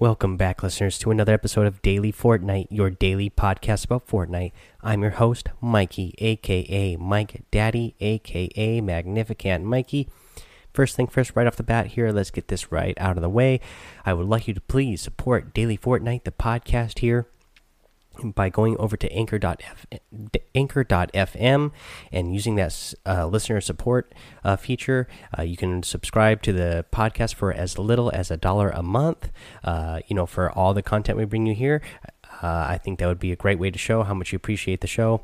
Welcome back, listeners, to another episode of Daily Fortnite, your daily podcast about Fortnite. I'm your host, Mikey, aka Mike Daddy, aka Magnificent Mikey. First thing first, right off the bat here, let's get this right out of the way. I would like you to please support Daily Fortnite, the podcast here by going over to anchor.fm anchor.fm and using that uh, listener support uh, feature uh, you can subscribe to the podcast for as little as a dollar a month uh, you know for all the content we bring you here uh, i think that would be a great way to show how much you appreciate the show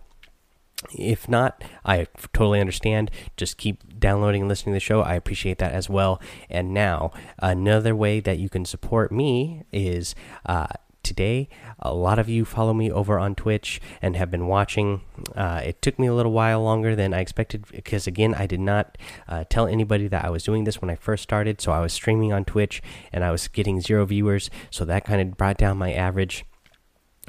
if not, I totally understand. Just keep downloading and listening to the show. I appreciate that as well. And now, another way that you can support me is uh, today. A lot of you follow me over on Twitch and have been watching. Uh, it took me a little while longer than I expected because, again, I did not uh, tell anybody that I was doing this when I first started. So I was streaming on Twitch and I was getting zero viewers. So that kind of brought down my average.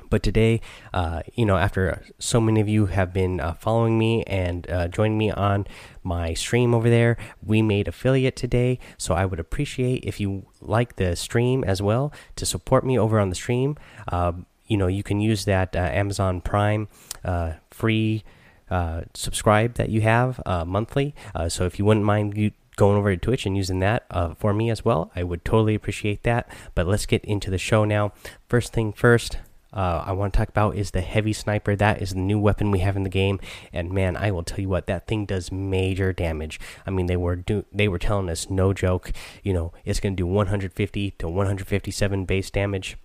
But today, uh, you know, after so many of you have been uh, following me and uh, joining me on my stream over there, we made affiliate today. So I would appreciate if you like the stream as well to support me over on the stream. Um, you know, you can use that uh, Amazon Prime uh, free uh, subscribe that you have monthly. so if you wouldn't mind you going over to Twitch and using that uh, for me as well. I would totally appreciate that. But let's get into the show now. First thing first, uh, I want to talk about is the heavy sniper. That is the new weapon we have in the game, and man, I will tell you what, that thing does major damage. I mean, they were do they were telling us no joke. You know, it's going to do 150 to 157 base damage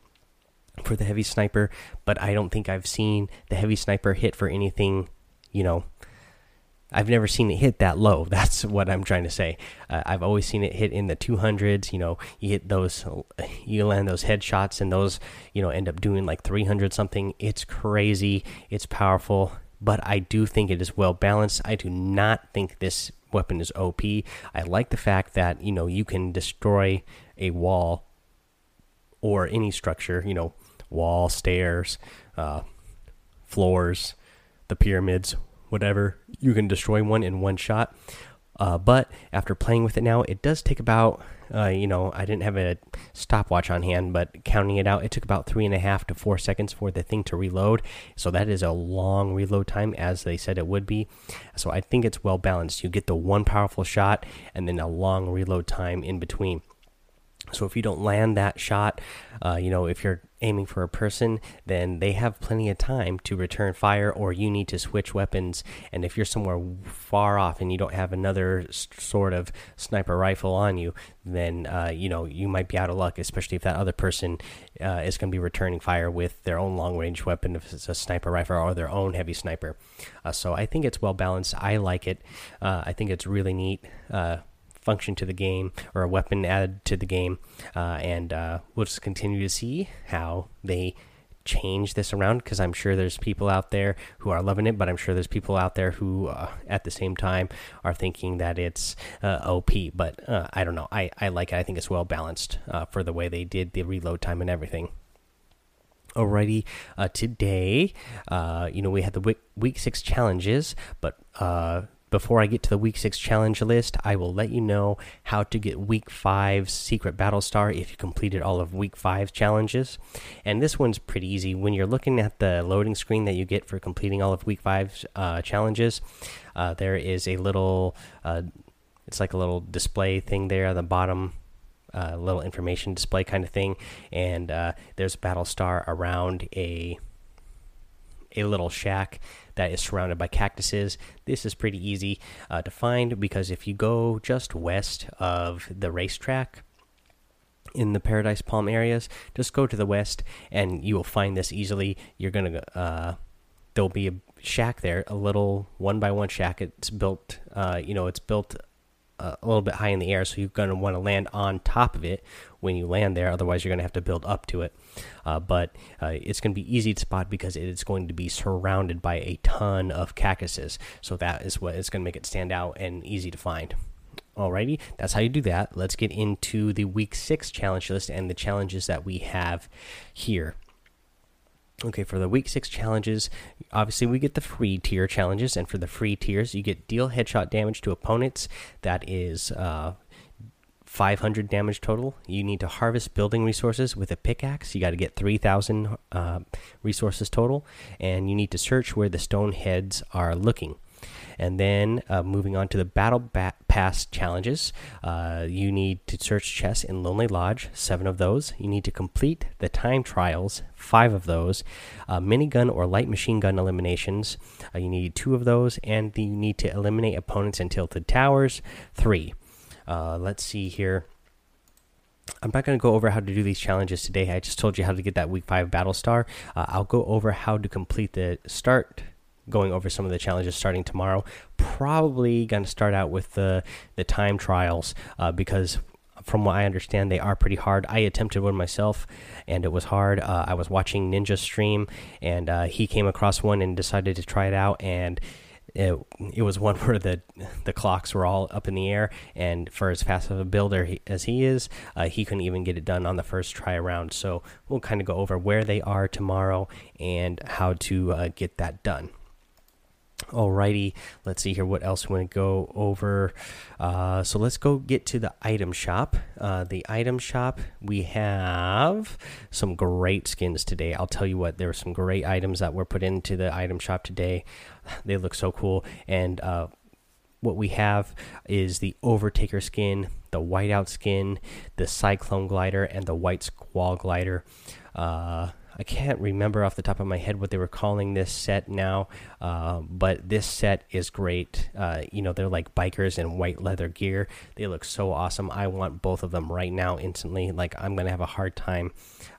for the heavy sniper, but I don't think I've seen the heavy sniper hit for anything. You know, I've never seen it hit that low. That's what I'm trying to say. Uh, I've always seen it hit in the 200s. You know, you hit those, you land those headshots, and those, you know, end up doing like 300 something. It's crazy. It's powerful, but I do think it is well balanced. I do not think this weapon is OP. I like the fact that you know you can destroy a wall or any structure. You know, wall, stairs, uh, floors, the pyramids, whatever. You can destroy one in one shot. Uh, but after playing with it now, it does take about, uh, you know, I didn't have a stopwatch on hand, but counting it out, it took about three and a half to four seconds for the thing to reload. So that is a long reload time, as they said it would be. So I think it's well balanced. You get the one powerful shot and then a long reload time in between. So if you don't land that shot, uh, you know, if you're aiming for a person, then they have plenty of time to return fire, or you need to switch weapons. And if you're somewhere far off and you don't have another sort of sniper rifle on you, then uh, you know you might be out of luck, especially if that other person uh, is going to be returning fire with their own long range weapon, if it's a sniper rifle or their own heavy sniper. Uh, so I think it's well balanced. I like it. Uh, I think it's really neat uh, function to the game or a weapon added to the game, uh, and uh, we'll just continue to see how they change this around because I'm sure there's people out there who are loving it, but I'm sure there's people out there who, uh, at the same time, are thinking that it's uh, OP. But uh, I don't know. I, I like it. I think it's well balanced uh, for the way they did the reload time and everything. Alrighty, today, you know, we had the week, week six challenges, but before I get to the week six challenge list, I will let you know how to get week five's secret battle star if you completed all of week five's challenges. And this one's pretty easy. When you're looking at the loading screen that you get for completing all of week five's uh, challenges, uh, there is a little, uh, it's like a little display thing there at the bottom. A uh, little information display kind of thing, and uh, there's a battle star around a a little shack that is surrounded by cactuses. This is pretty easy uh, to find because if you go just west of the racetrack in the Paradise Palm areas, just go to the west and you will find this easily. You're gonna uh, there'll be a shack there, a little one by one shack. It's built, uh, you know, it's built a little bit high in the air, so you're going to want to land on top of it when you land there. Otherwise, you're going to have to build up to it. Uh, but uh, it's going to be easy to spot because it is going to be surrounded by a ton of cactuses. So that is what is going to make it stand out and easy to find. Alrighty, that's how you do that. Let's get into the week six challenge list and the challenges that we have here. Okay, for the week six challenges, obviously we get the free tier challenges, and for the free tiers, you get deal headshot damage to opponents. That is uh, 500 damage total. You need to harvest building resources with a pickaxe. You got to get 3,000 uh, resources total, and you need to search where the stone heads are looking. And then uh, moving on to the battle pass challenges, uh, you need to search chests in Lonely Lodge, seven of those. You need to complete the time trials, five of those. Uh, minigun or light machine gun eliminations, uh, you need two of those. And you need to eliminate opponents in tilted towers, three. Uh, let's see here. I'm not going to go over how to do these challenges today. I just told you how to get that week five battle star. Uh, I'll go over how to complete the start going over some of the challenges starting tomorrow. Probably going to start out with the the time trials uh, because from what I understand, they are pretty hard. I attempted one myself, and it was hard. Uh, I was watching Ninja stream, and uh, he came across one and decided to try it out, and it, it was one where the the clocks were all up in the air, and for as fast of a builder he, as he is, uh, he couldn't even get it done on the first try around. So we'll kind of go over where they are tomorrow and how to uh, get that done. Alrighty, let's see here. What else we want to go over? Uh, so let's go get to the item shop. Uh, the item shop, we have some great skins today. I'll tell you what, there are some great items that were put into the item shop today. They look so cool. And uh, what we have is the Overtaker skin, the Whiteout skin, the Cyclone glider, and the White Squall glider. Uh, I can't remember off the top of my head what they were calling this set now, uh, but this set is great. Uh, you know, they're like bikers in white leather gear. They look so awesome. I want both of them right now, instantly. Like, I'm going to have a hard time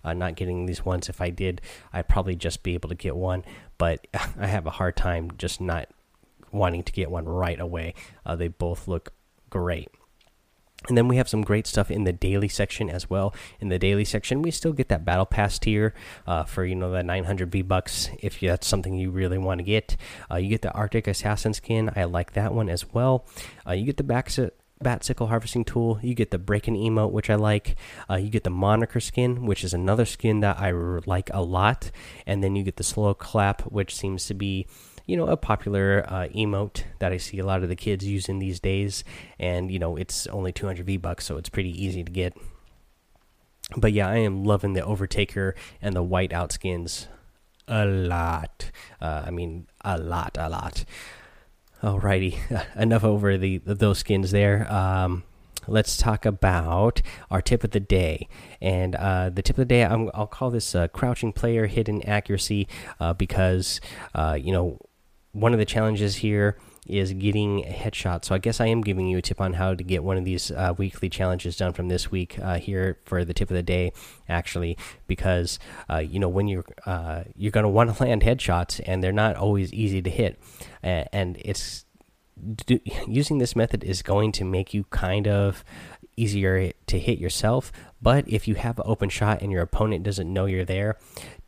uh, not getting these ones. If I did, I'd probably just be able to get one, but I have a hard time just not wanting to get one right away. Uh, they both look great. And then we have some great stuff in the daily section as well. In the daily section, we still get that battle pass tier uh, for you know the 900 V bucks if that's something you really want to get. Uh, you get the Arctic Assassin skin. I like that one as well. Uh, you get the back bat sickle harvesting tool. You get the breaking emote, which I like. Uh, you get the moniker skin, which is another skin that I like a lot. And then you get the slow clap, which seems to be you know a popular uh, emote that I see a lot of the kids using these days, and you know it's only 200 V bucks, so it's pretty easy to get. But yeah, I am loving the Overtaker and the Whiteout skins a lot. Uh, I mean, a lot, a lot. Alrighty, enough over the those skins there. Um, let's talk about our tip of the day. And uh, the tip of the day, i will call this uh, crouching player hidden accuracy uh, because, uh, you know, one of the challenges here is getting a headshot. So I guess I am giving you a tip on how to get one of these uh, weekly challenges done from this week uh, here for the tip of the day, actually, because uh, you know when you're uh, you're going to want to land headshots and they're not always easy to hit, and it's do, using this method is going to make you kind of easier to hit yourself. But if you have an open shot and your opponent doesn't know you're there,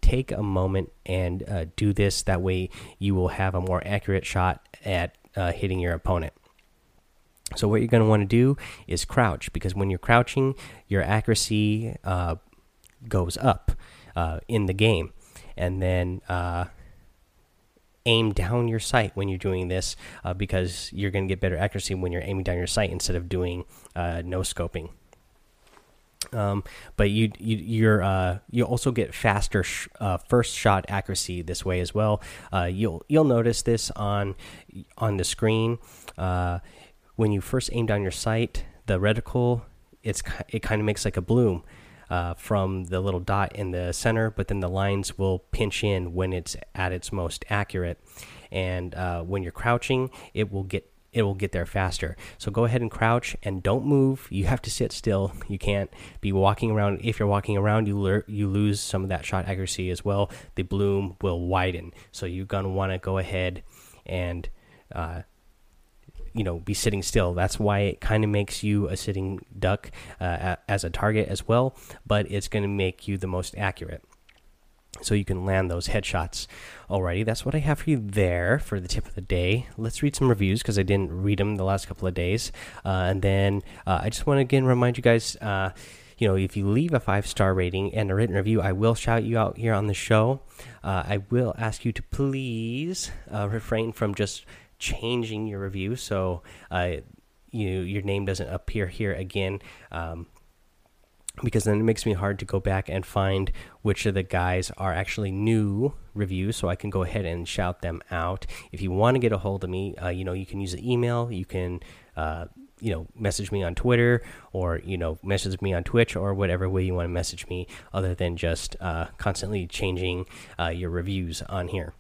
take a moment and uh, do this. That way, you will have a more accurate shot at uh, hitting your opponent. So, what you're going to want to do is crouch because when you're crouching, your accuracy uh, goes up uh, in the game. And then uh, aim down your sight when you're doing this uh, because you're going to get better accuracy when you're aiming down your sight instead of doing no scoping. Um, but you you you're uh, you also get faster sh uh, first shot accuracy this way as well. Uh, you'll you'll notice this on on the screen uh, when you first aim down your sight. The reticle it's it kind of makes like a bloom uh, from the little dot in the center, but then the lines will pinch in when it's at its most accurate. And uh, when you're crouching, it will get it will get there faster. So go ahead and crouch and don't move. You have to sit still. You can't be walking around. If you're walking around, you you lose some of that shot accuracy as well. The bloom will widen. So you're gonna want to go ahead and uh, you know be sitting still. That's why it kind of makes you a sitting duck uh, as a target as well. But it's going to make you the most accurate so you can land those headshots. Alrighty, that's what I have for you there for the tip of the day. Let's read some reviews because I didn't read them the last couple of days. Uh, and then uh, I just want to again remind you guys. Uh, you know, if you leave a five star rating and a written review, I will shout you out here on the show. Uh, I will ask you to please uh, refrain from just changing your review. So, uh, you your name doesn't appear here again. Um, because then it makes me hard to go back and find which of the guys are actually new reviews so i can go ahead and shout them out. If you want to get a hold of me uh, you know you can use the email you can uh, you know message me on twitter or you know message me on twitch or whatever way you want to message me other than just uh, constantly changing uh, your reviews on here.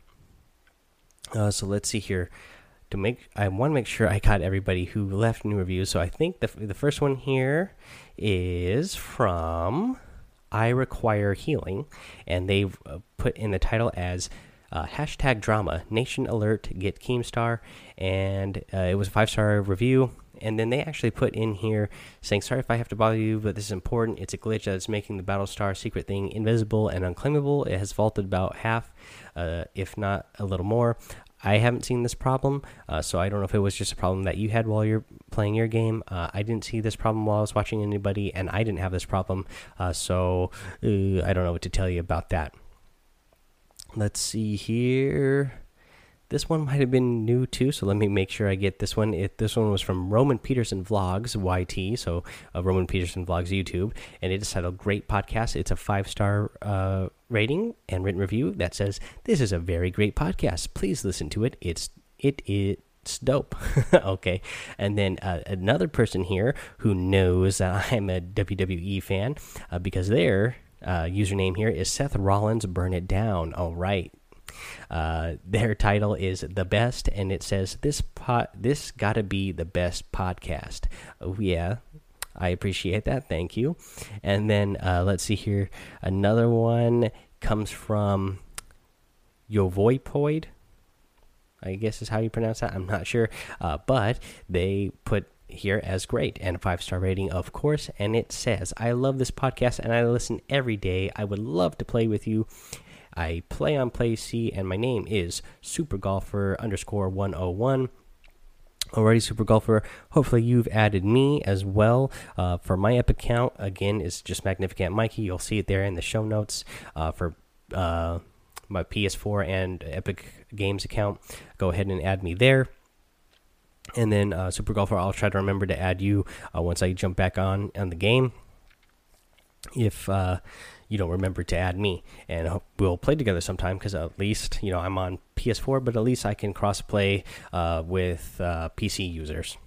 Uh, so let's see here to make I want to make sure I got everybody who left new reviews. So I think the the first one here is from I require healing, and they've uh, put in the title as uh, hashtag drama nation alert get keemstar and uh, it was a five star review. And then they actually put in here saying sorry if i have to bother you but this is important. It's a glitch that's making the battlestar secret thing invisible and unclaimable. It has vaulted about half uh, if not a little more I haven't seen this problem, uh, so I don't know if it was just a problem that you had while you're playing your game. Uh, I didn't see this problem while I was watching anybody, and I didn't have this problem, uh, so uh, I don't know what to tell you about that. Let's see here. This one might have been new too, so let me make sure I get this one. It, this one was from Roman Peterson Vlogs YT, so uh, Roman Peterson Vlogs YouTube, and it is titled "Great Podcast." It's a five star uh, rating and written review that says this is a very great podcast. Please listen to it. It's it it's dope. okay. And then uh, another person here who knows that I'm a WWE fan uh, because their uh, username here is Seth Rollins Burn It Down. All right. Uh, their title is the best, and it says this pot this got to be the best podcast. Oh yeah, I appreciate that. Thank you. And then uh, let's see here. Another one comes from Yovoipoid. I guess is how you pronounce that. I'm not sure, uh, but they put here as great and a five star rating, of course. And it says, I love this podcast and I listen every day. I would love to play with you. I play on Play C and my name is Super Golfer underscore 101. Alrighty, Super Golfer. Hopefully, you've added me as well uh, for my Epic account. Again, it's just Magnificent Mikey. You'll see it there in the show notes uh, for uh, my PS4 and Epic Games account. Go ahead and add me there. And then, uh, Super Golfer, I'll try to remember to add you uh, once I jump back on on the game. If uh, you don't remember to add me and we'll play together sometime because at least you know i'm on ps4 but at least i can cross play uh, with uh, pc users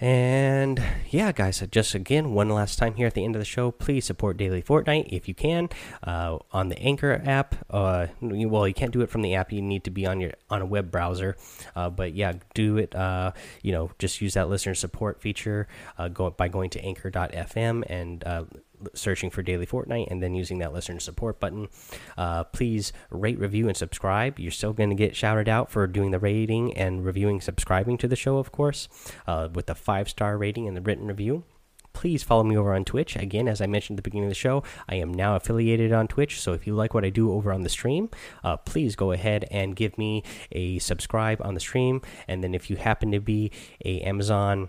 and yeah, guys, just again, one last time here at the end of the show, please support Daily Fortnite if you can uh, on the Anchor app. Uh, well, you can't do it from the app; you need to be on your on a web browser. Uh, but yeah, do it. Uh, you know, just use that listener support feature uh, go, by going to Anchor.fm and uh, searching for Daily Fortnite and then using that listener support button. Uh, please rate, review, and subscribe. You're still going to get shouted out for doing the rating and reviewing, subscribing to the show, of course, uh, with the five star rating and the written review. Please follow me over on Twitch. Again, as I mentioned at the beginning of the show, I am now affiliated on Twitch. So if you like what I do over on the stream, uh, please go ahead and give me a subscribe on the stream. And then if you happen to be a Amazon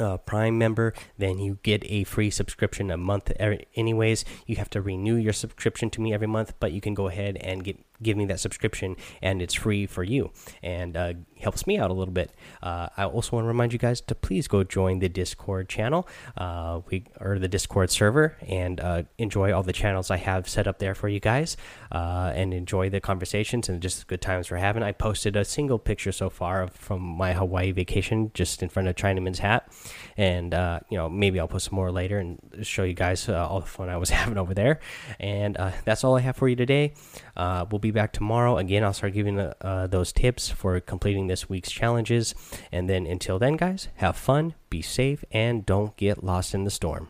uh, Prime member, then you get a free subscription a month. Anyways, you have to renew your subscription to me every month, but you can go ahead and get give me that subscription, and it's free for you, and uh, helps me out a little bit. Uh, I also want to remind you guys to please go join the Discord channel, uh, we or the Discord server, and uh, enjoy all the channels I have set up there for you guys, uh, and enjoy the conversations and just good times we're having. I posted a single picture so far from my Hawaii vacation, just in front of Chinaman's hat, and uh, you know maybe I'll post some more later and show you guys all the fun I was having over there. And that's all I have for you today. we'll be back tomorrow. Again, I'll start giving uh, those tips for completing this week's challenges. And then until then, guys, have fun, be safe, and don't get lost in the storm.